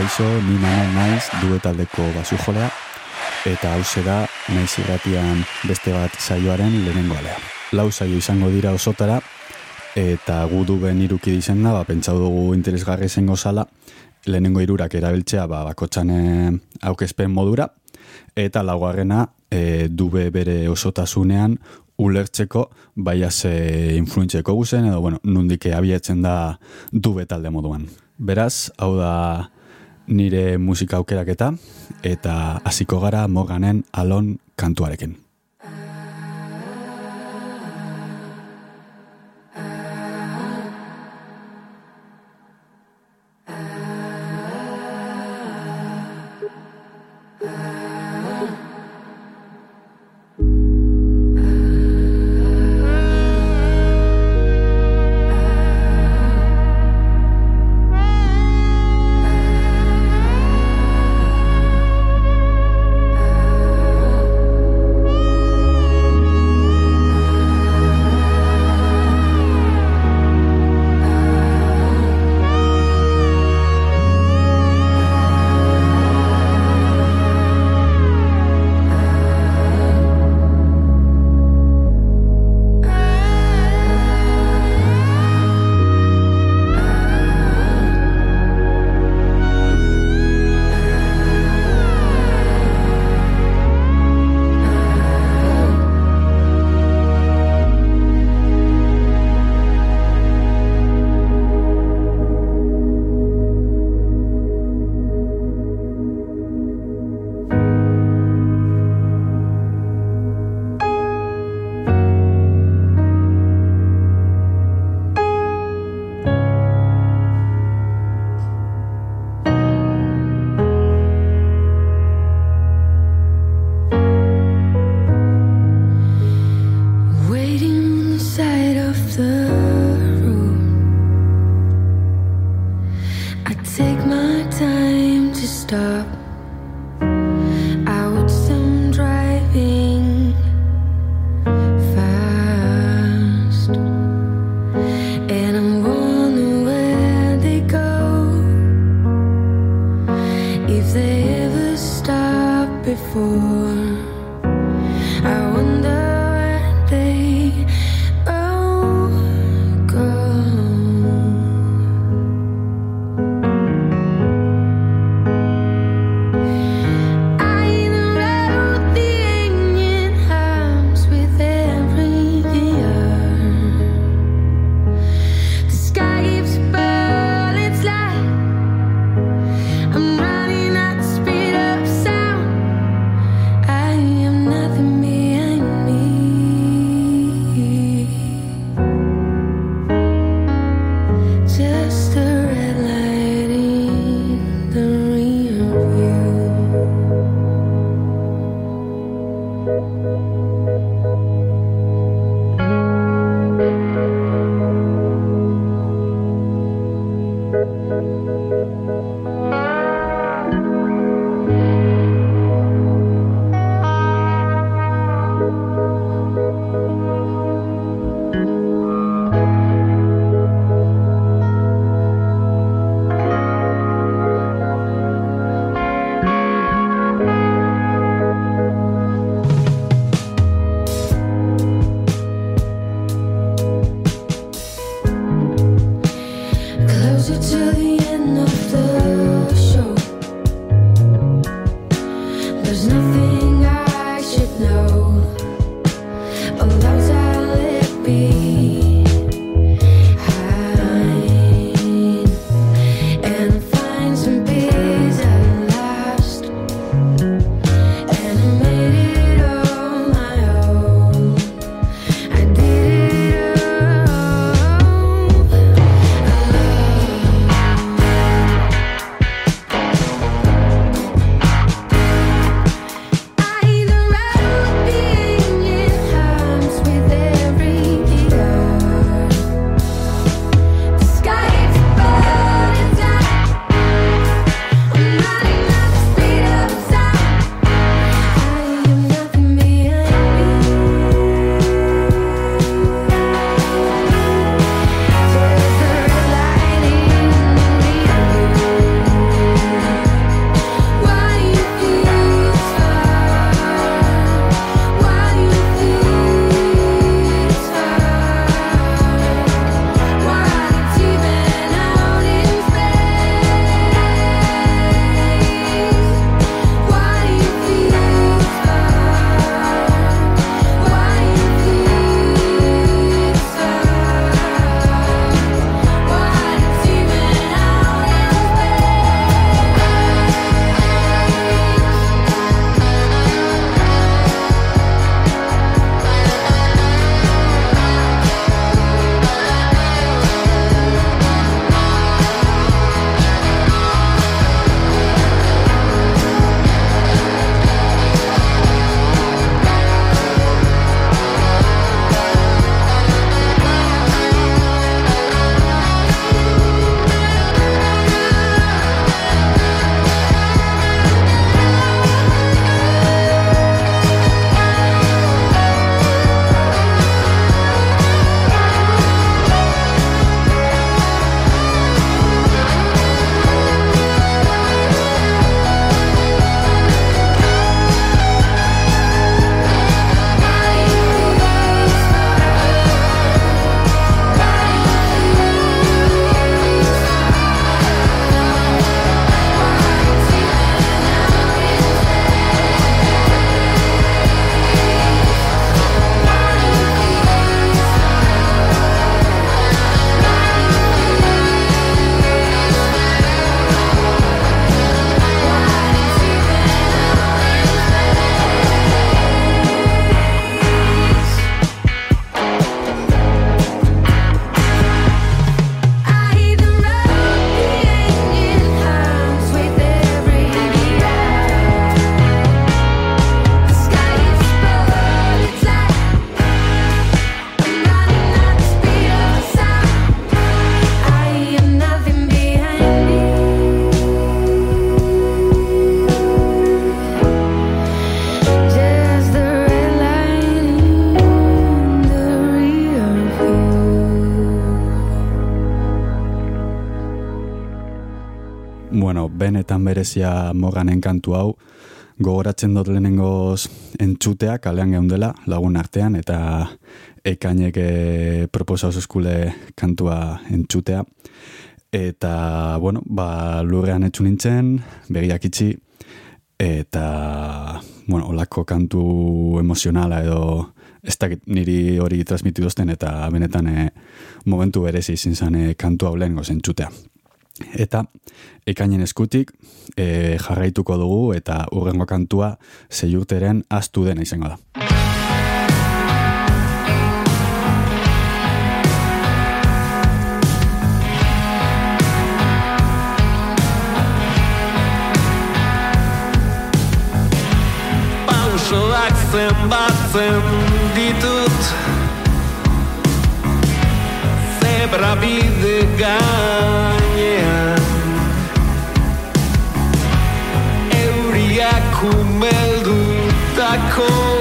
kaixo, ni manen naiz duetaldeko basu jolea, eta hau da naiz irratian beste bat saioaren lehenengo alea. Lau saio izango dira osotara, eta gu du ben iruki dizen da, ba, pentsau dugu interesgarri zengo zala, lehenengo irurak erabiltzea ba, bakotxane aukezpen modura, eta laugarrena e, dube bere osotasunean ulertzeko baia ze influentzeko guzen, edo bueno, nundike abiatzen da dube talde moduan. Beraz, hau da nire musika aukerak eta hasiko gara moganen alon kantuarekin. Benetan berezia moganen kantu hau, gogoratzen dut lehenengoz entzutea, kalean geundela, lagun artean, eta ekainek e, proposauz eskule kantua entzutea. Eta, bueno, ba, lurrean etxu nintzen, begiak itxi, eta, bueno, olako kantu emozionala edo ez dakit niri hori transmitidozten eta benetan e, momentu berezi izin zan e, kantu hau lehen gozen txutea. Eta ekainen eskutik e, jarraituko dugu eta urrengo kantua zeiurteren astu dena izango da. zenbatzen ditut Zebra bide I call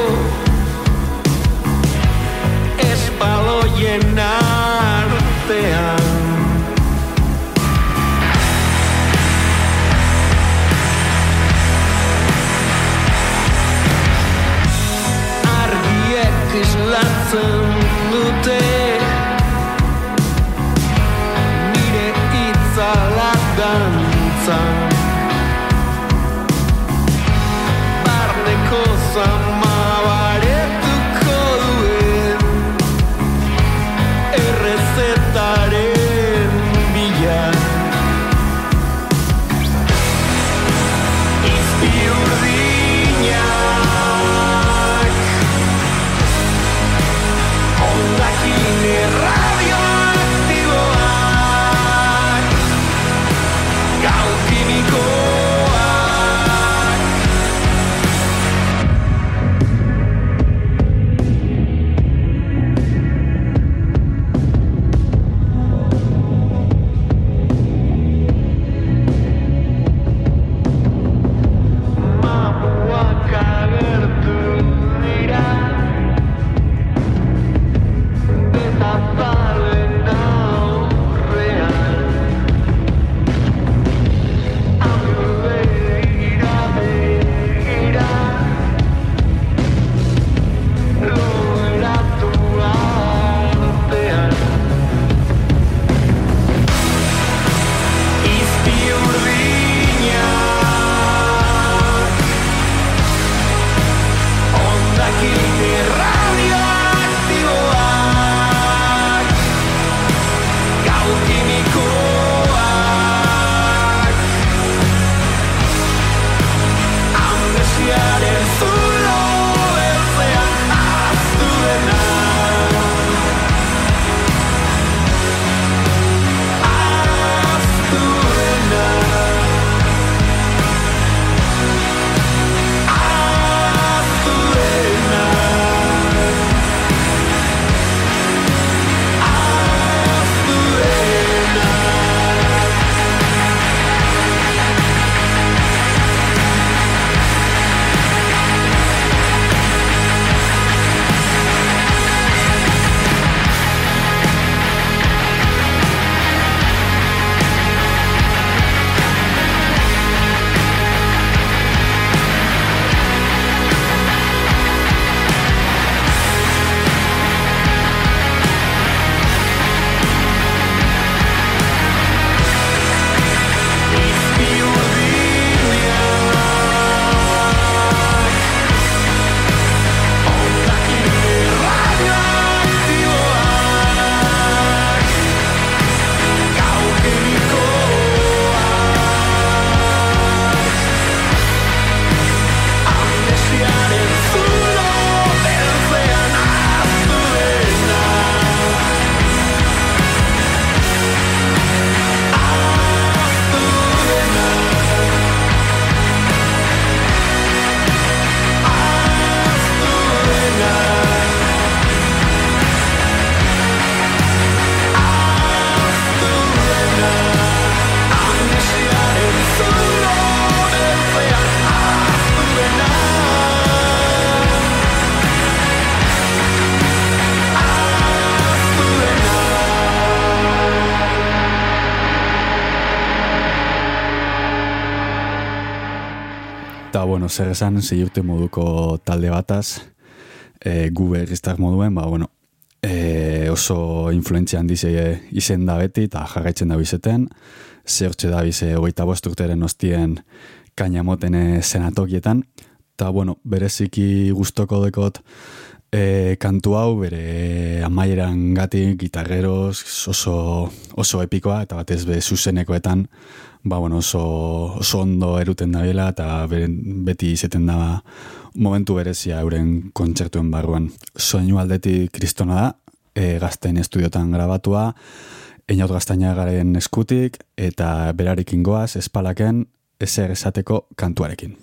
will bueno, zer esan, urte moduko talde bataz, e, gu berriztak moduen, ba, bueno, e, oso influentzia handize izen da beti, eta jarraitzen da bizeten, zehortxe da bize hogeita bost urteren ostien kaina motene senatokietan, eta, bueno, bereziki gustoko dekot, e, kantu hau bere amaieran gati gitarreros oso, oso epikoa eta batez be zuzenekoetan ba, bueno, oso, oso ondo eruten dabiela eta beti izeten da momentu berezia euren kontzertuen barruan. Soinu aldeti kristona da, e, gazten estudiotan grabatua, Einaut gaztaina garen eskutik eta berarekin goaz, espalaken, ezer esateko kantuarekin.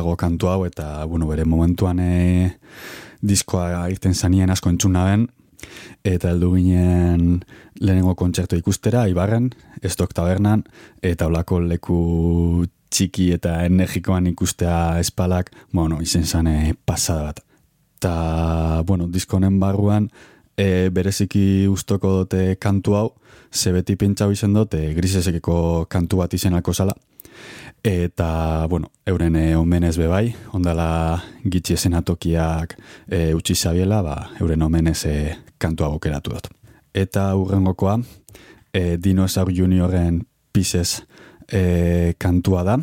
Dago kantu hau eta bueno, bere momentuan e, diskoa irten zanien asko entzun naben eta heldu ginen lehenengo kontzertu ikustera Ibarren, Estok Tabernan eta olako leku txiki eta energikoan ikustea espalak, bueno, izen zane pasada bat. Ta, bueno, diskonen barruan e, bereziki ustoko dute kantu hau, ze beti pentsau izen dut, e, grisesekeko kantu bat izenako zala. Eta, bueno, euren e, omenez bebai, ondala gitxi esenatokiak e, utzi zabiela, ba, euren omenez e, kantua aukeratu dut. Eta urrengokoa, e, Dinosaur Juniorren Pieces e, kantua da.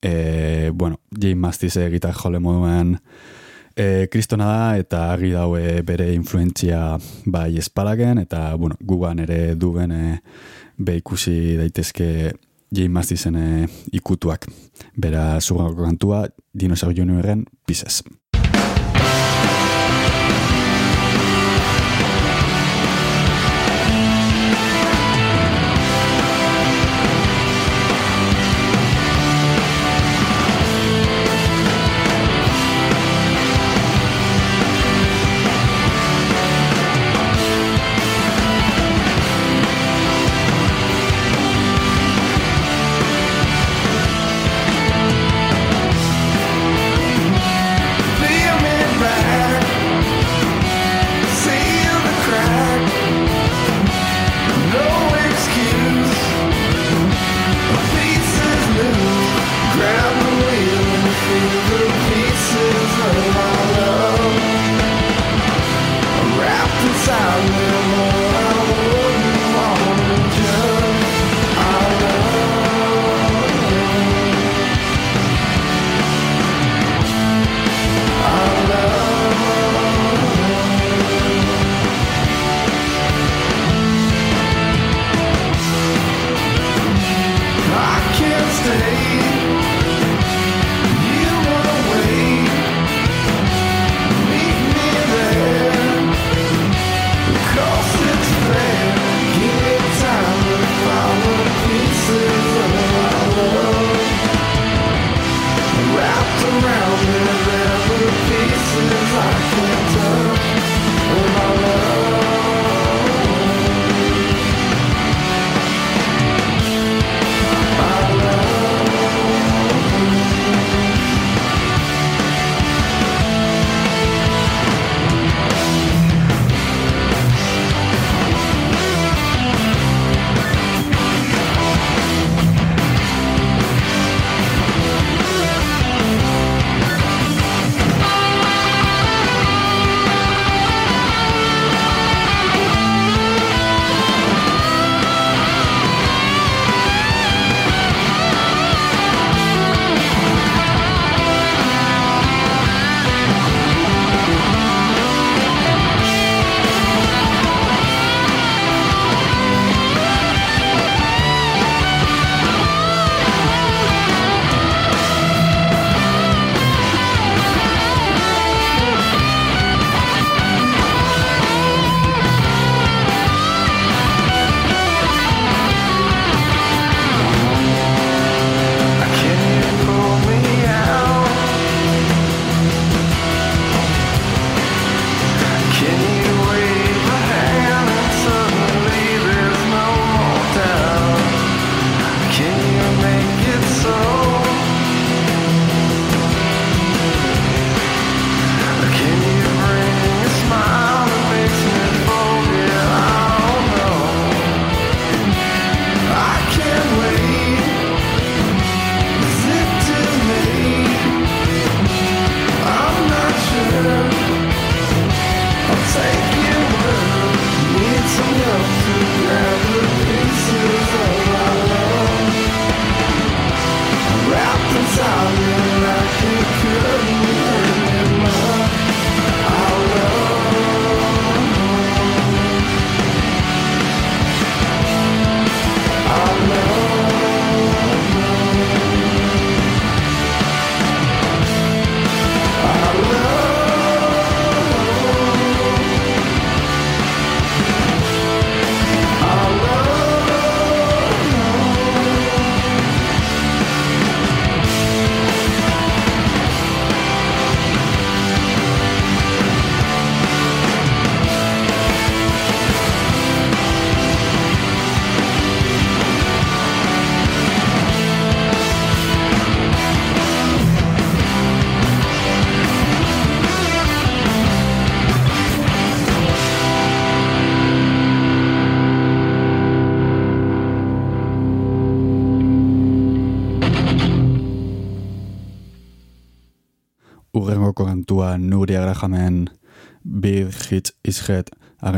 E, bueno, Jane Mastiz e, gitar jole moduen E, kristona da eta argi daue bere influentzia bai espalagen eta bueno, gugan ere duben e, be ikusi daitezke Jay Mastisen e, ikutuak. Bera zugako kantua, Dinosaur Juniorren Pieces.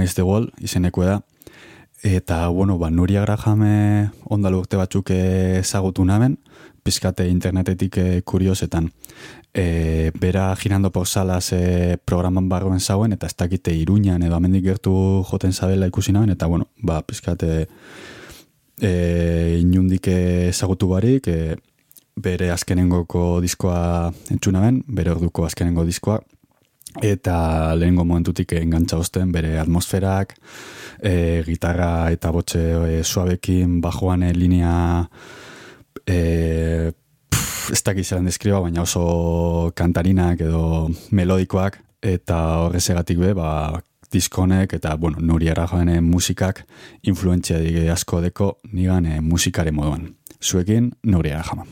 Against the Wall izeneko da. Eta, bueno, ba, Nuria Grahame ondalo urte batzuk ezagutu namen, pizkate internetetik e, kuriosetan. E, bera girando por salas e, programan barroen zauen, eta ez dakite iruñan edo amendik gertu joten zabela ikusi naben, eta, bueno, ba, pizkate e, inundik ezagutu barik, e, bere azkenengoko diskoa entzunaben, bere orduko azkenengo diskoa, eta lehengo momentutik engantza osten bere atmosferak, e, gitarra eta botxe e, suabekin, bajoan e, linea e, ez dakiz eran deskriba, baina oso kantarinak edo melodikoak, eta horrezegatik be, ba, diskonek, eta, bueno, nuri joanen musikak, influentzia dige asko deko, nigan e, musikare moduan. Zuekin, nuri arajoan.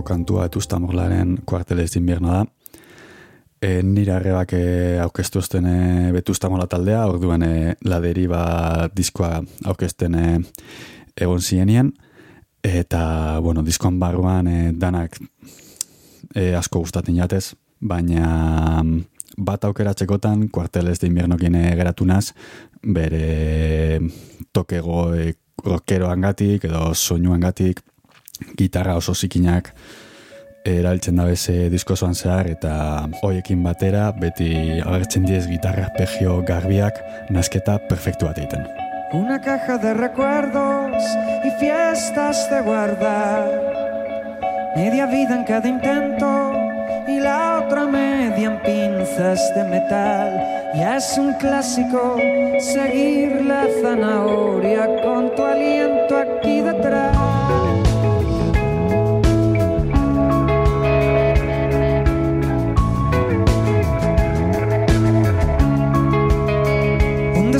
aurreko kantua etuzta morlaren kuartele ezin birna da. E, nire arrebak e, aurkeztu ezten e, betuzta mola taldea, orduan e, laderi ba diskoa aurkezten e, egon zienien. Eta, bueno, diskoan barruan e, danak e, asko gustatzen jatez, baina bat aukeratzekotan kuartelez de inbiernokin geratu naz, bere tokego e, rockeroan gatik, edo soinuan gatik, gitarra oso zikinak, erabiltzen da beze disko zoan zehar eta hoiekin batera beti agertzen diez gitarra arpegio garbiak nasketa perfektu bat egiten. Una caja de recuerdos y fiestas de guardar. Media vida en cada intento y la otra media en pinzas de metal. Ya es un clásico seguir la zanahoria con tu aliento aquí detrás.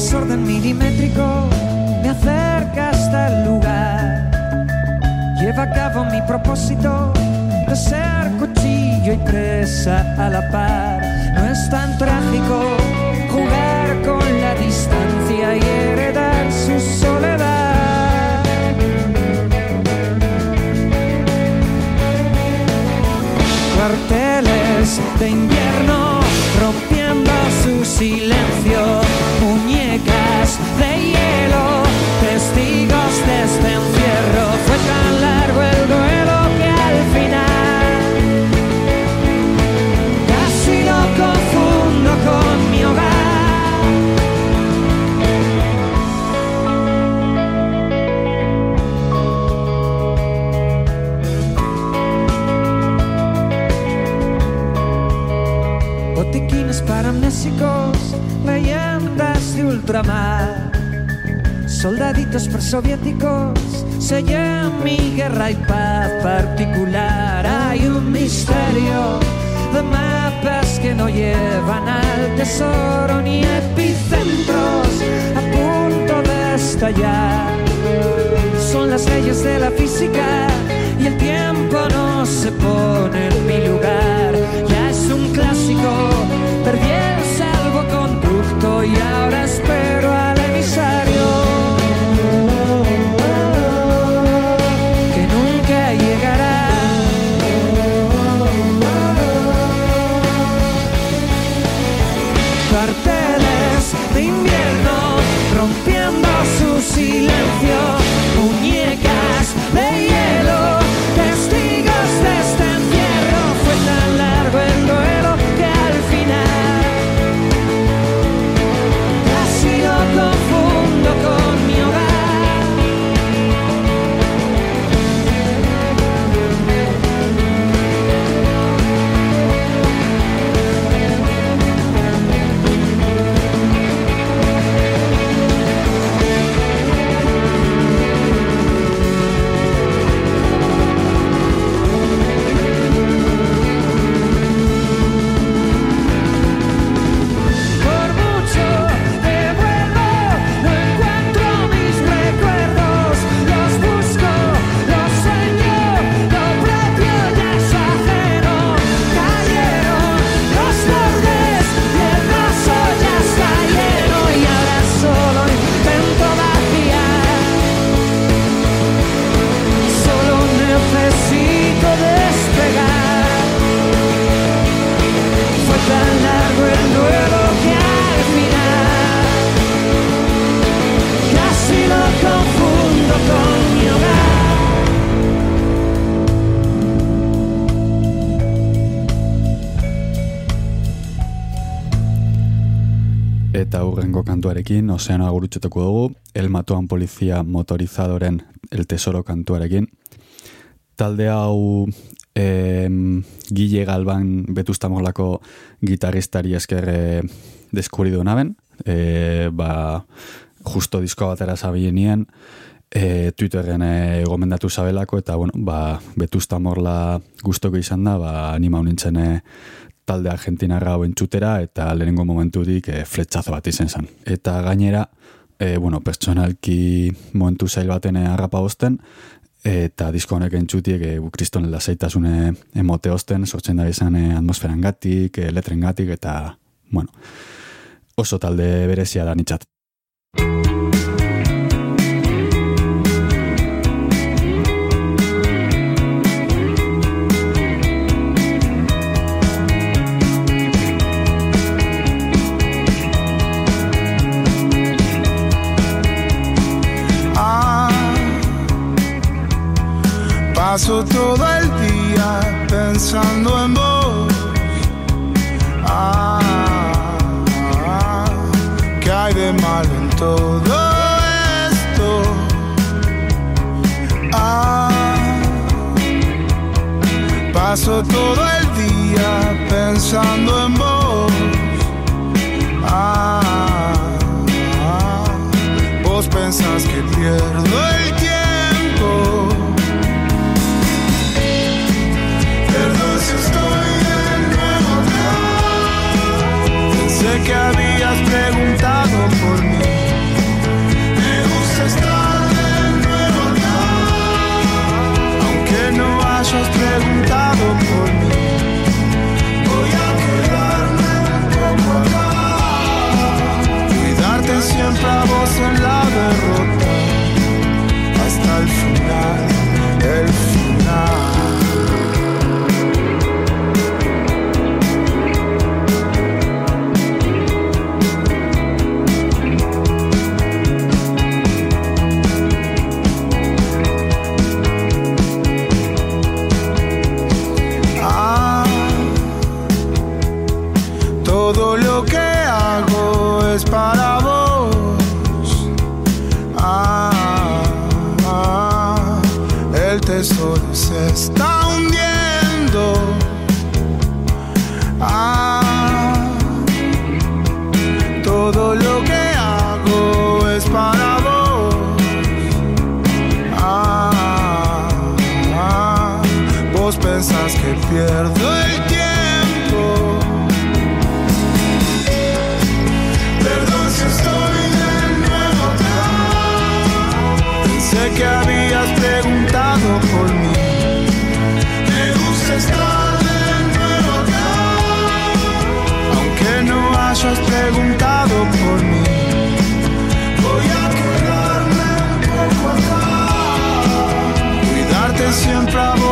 Desorden milimétrico me acerca hasta el lugar. Lleva a cabo mi propósito de ser cuchillo y presa a la par. No es tan trágico jugar con la distancia y heredar su soledad. Cuarteles de invierno rompiendo su silencio, muñecas ultramar, soldaditos presoviéticos, sellan mi guerra y paz particular. Hay un misterio de mapas que no llevan al tesoro ni epicentros a punto de estallar. Son las leyes de la física Eta hurrengo kantuarekin, ozeanoa gurutxetuko dugu, El Matoan Polizia Motorizadoren El Tesoro kantuarekin. Talde hau em, Gile Galban betuztamolako gitarristari esker e, deskubridu naben. E, ba, justo diskoa batera zabienien, e, Twitterren e, gomendatu zabelako, eta bueno, ba, betuztamorla gustoko izan da, ba, anima nintzen e, talde argentinarra hau entzutera eta lehenengo momentudik e, fletxazo bat izen zen. Eta gainera, e, bueno, pertsonalki momentu zail baten e, harrapa bozten, eta disko honek entzutiek e, kriston lasaitasune emote osten, sortzen da izan e, atmosferan gatik, e, letren gatik, eta, bueno, oso talde berezia da nitzat. Paso todo el día pensando en vos. Ah, ¿qué hay de malo en todo esto? Ah, paso todo el día pensando en vos. Ah, vos pensás que pierdo el tiempo. Que habías preguntado por mí. Me gusta estar de nuevo acá. Aunque no hayas preguntado por mí. Voy a quedarme un poco acá. Cuidarte siempre a vos en la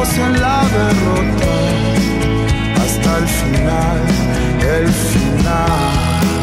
en la derrota. Hasta el final, el final.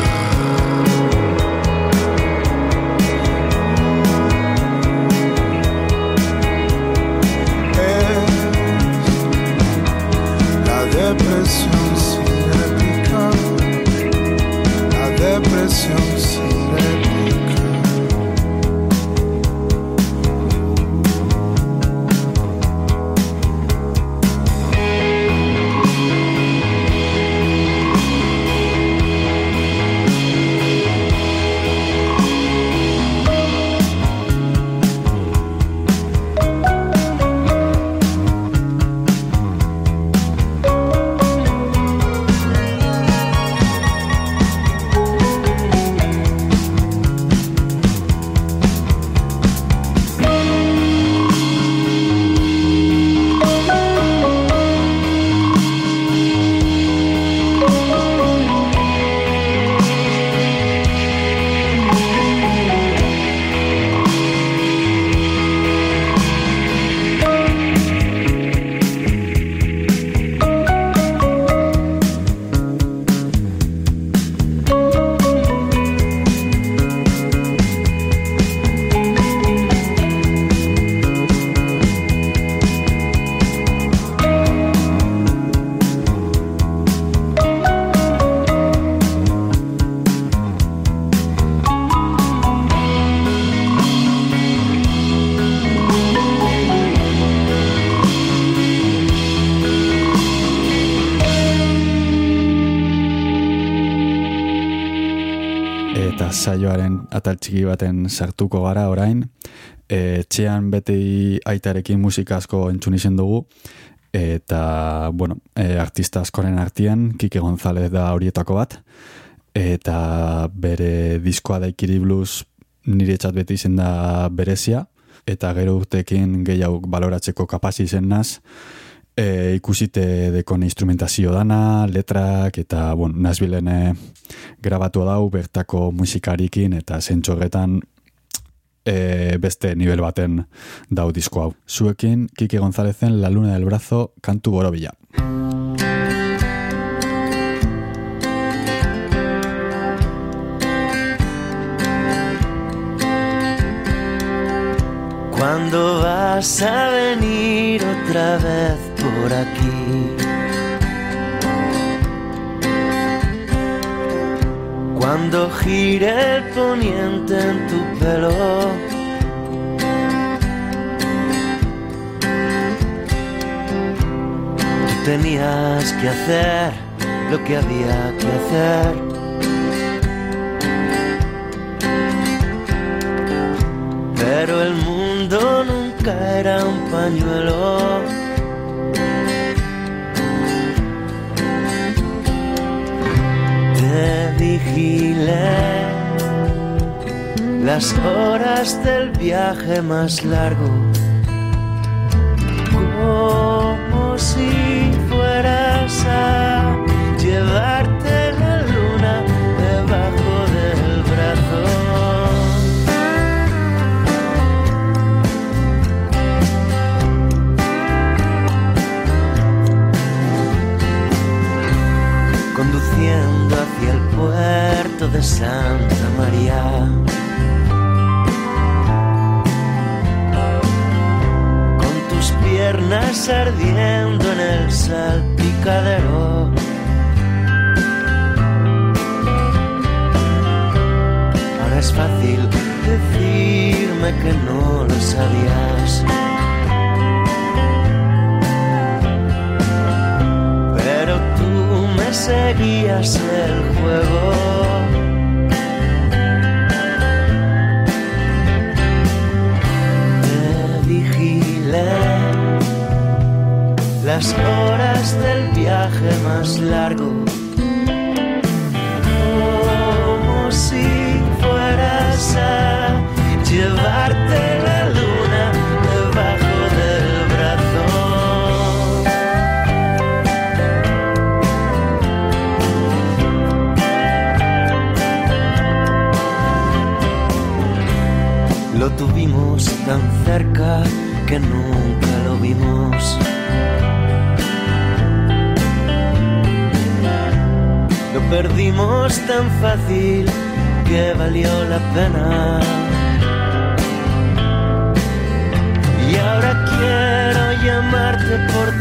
Saioaren atal txiki baten sartuko gara orain. E, txean beti aitarekin musika asko entzun izen dugu, eta, bueno, e, artista askoren artean, Kike González da horietako bat, eta bere diskoa da ikiri blues nire txat beti izen da berezia, eta gero urtekin gehiago baloratzeko kapasi zen naz, e, ikusite dekon instrumentazio dana, letrak, eta, bon, nazbilen e, grabatu dau bertako musikarikin, eta zentxorretan e, beste nivel baten dau disko hau. Zuekin, Kike Gonzalezen La Luna del Brazo, kantu borobila. ¿Cuándo vas a venir otra vez por aquí? Cuando gire el poniente en tu pelo. Tenías que hacer lo que había que hacer. Pero el mundo nunca era un pañuelo. Te vigilé las horas del viaje más largo. Como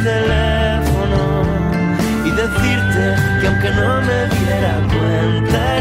teléfono y decirte que aunque no me diera cuenta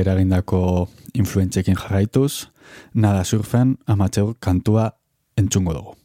eragindako influentzekin jarraituz, nada surfen amateur kantua entzungo dugu.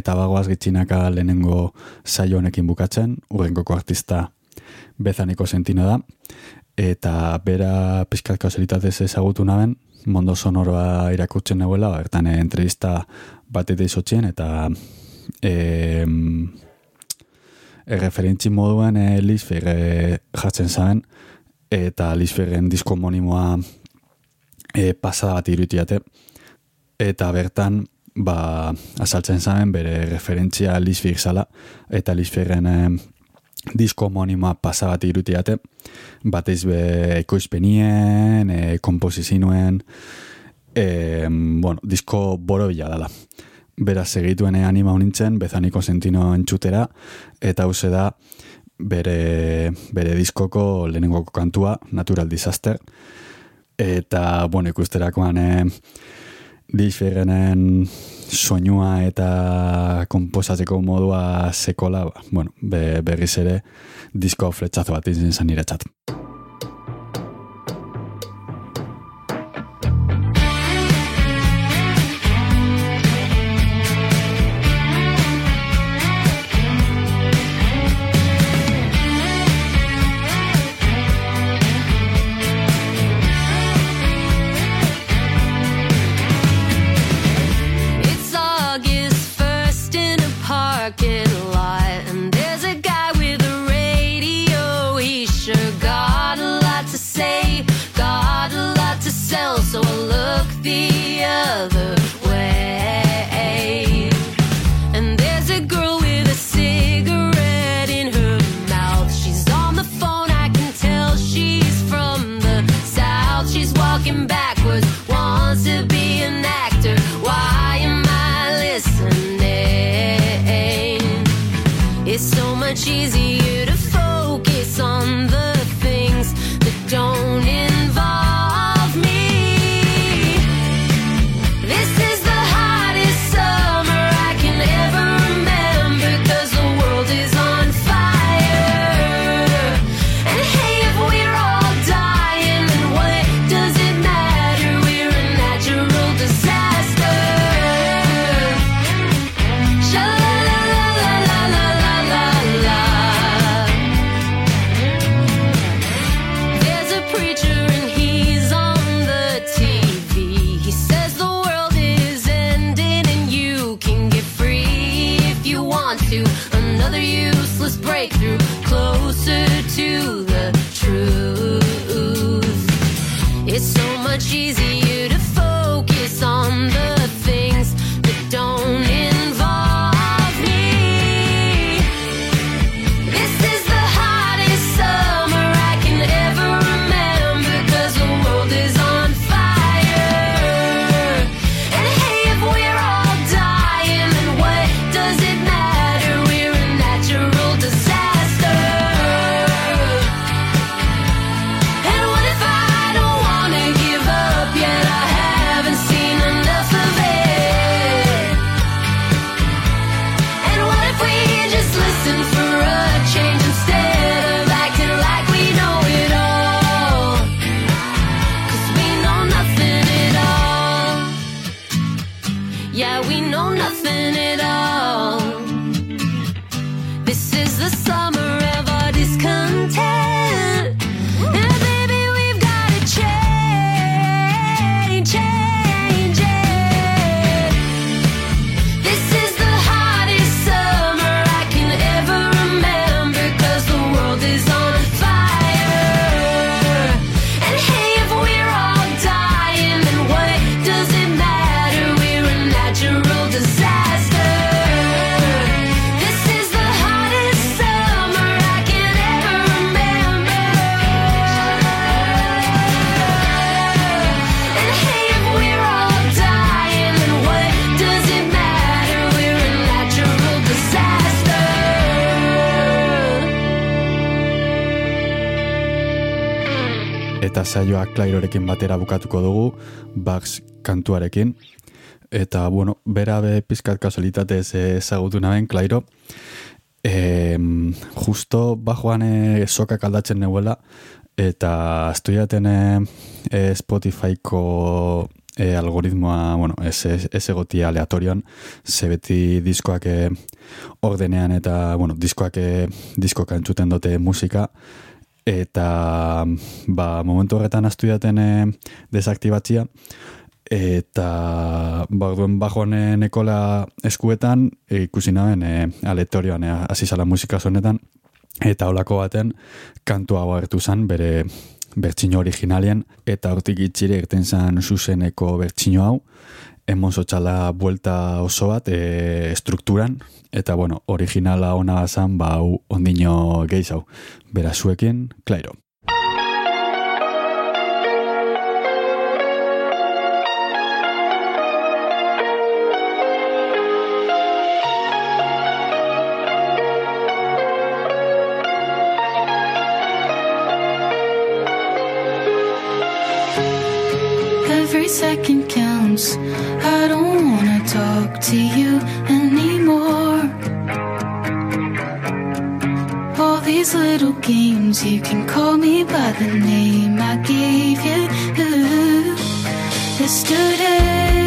eta bagoaz gitzinaka lehenengo saio honekin bukatzen, urrengoko artista bezaniko sentina da, eta bera pixkat kausalitatez ezagutu naben, mondo sonoroa irakurtzen nahuela, ba, bertan entrevista bat eta izotzien, eta e, erreferentzi moduan eh, e, Lisferre jatzen zaren, eta Lisferren disko monimoa e, eh, pasa bat irutiate, eta bertan ba, azaltzen zaren bere referentzia Lisfir zala, eta Lisfirren eh, disko homonima pasa bat irutiate, batez be ekoizpenien, eh, e, komposizinuen, e, bueno, disko boro bila dala. Beraz, segituen eh, anima honintzen, bezaniko sentino entxutera, eta hause da, bere, bere diskoko lehenengoko kantua, Natural Disaster, eta, bueno, ikusterakoan, e, diferenen soinua eta komposatzeko modua sekola, ba. bueno, be, berriz ere disko fletxazo bat izin zen niretzat. saioa Klairorekin batera bukatuko dugu, Bugs kantuarekin. Eta, bueno, bera be pizkat kasualitatez ezagutu naben Clairo. E, justo bajoan e, sokak aldatzen neuela, eta estudiaten e, eh, eh, Spotifyko e, algoritmoa, bueno, ez, ez, egotia aleatorioan, ze beti diskoak e, ordenean eta, bueno, diskoak e, diskoka entzuten dute musika, eta ba, momentu horretan astu jaten e, desaktibatzia. Eta ba, duen bajoan eskuetan e, ikusi naben e, aletorioan eh, e, azizala musika zonetan eta holako baten kantua hau hartu zen bere bertsino originalian, eta hortik itxire irten zan zuzeneko bertsino hau, hemen sotxala buelta oso bat e, estrukturan, eta bueno, originala ona bazan, ba, hau ondino gehi hau, berazuekin, klairo. second counts. I don't wanna talk to you anymore. All these little games, you can call me by the name I gave you. Yesterday.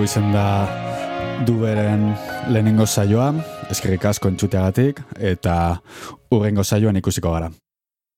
hau izan da duberen lehenengo saioa, eskerrik asko entzuteagatik, eta urrengo saioan ikusiko gara.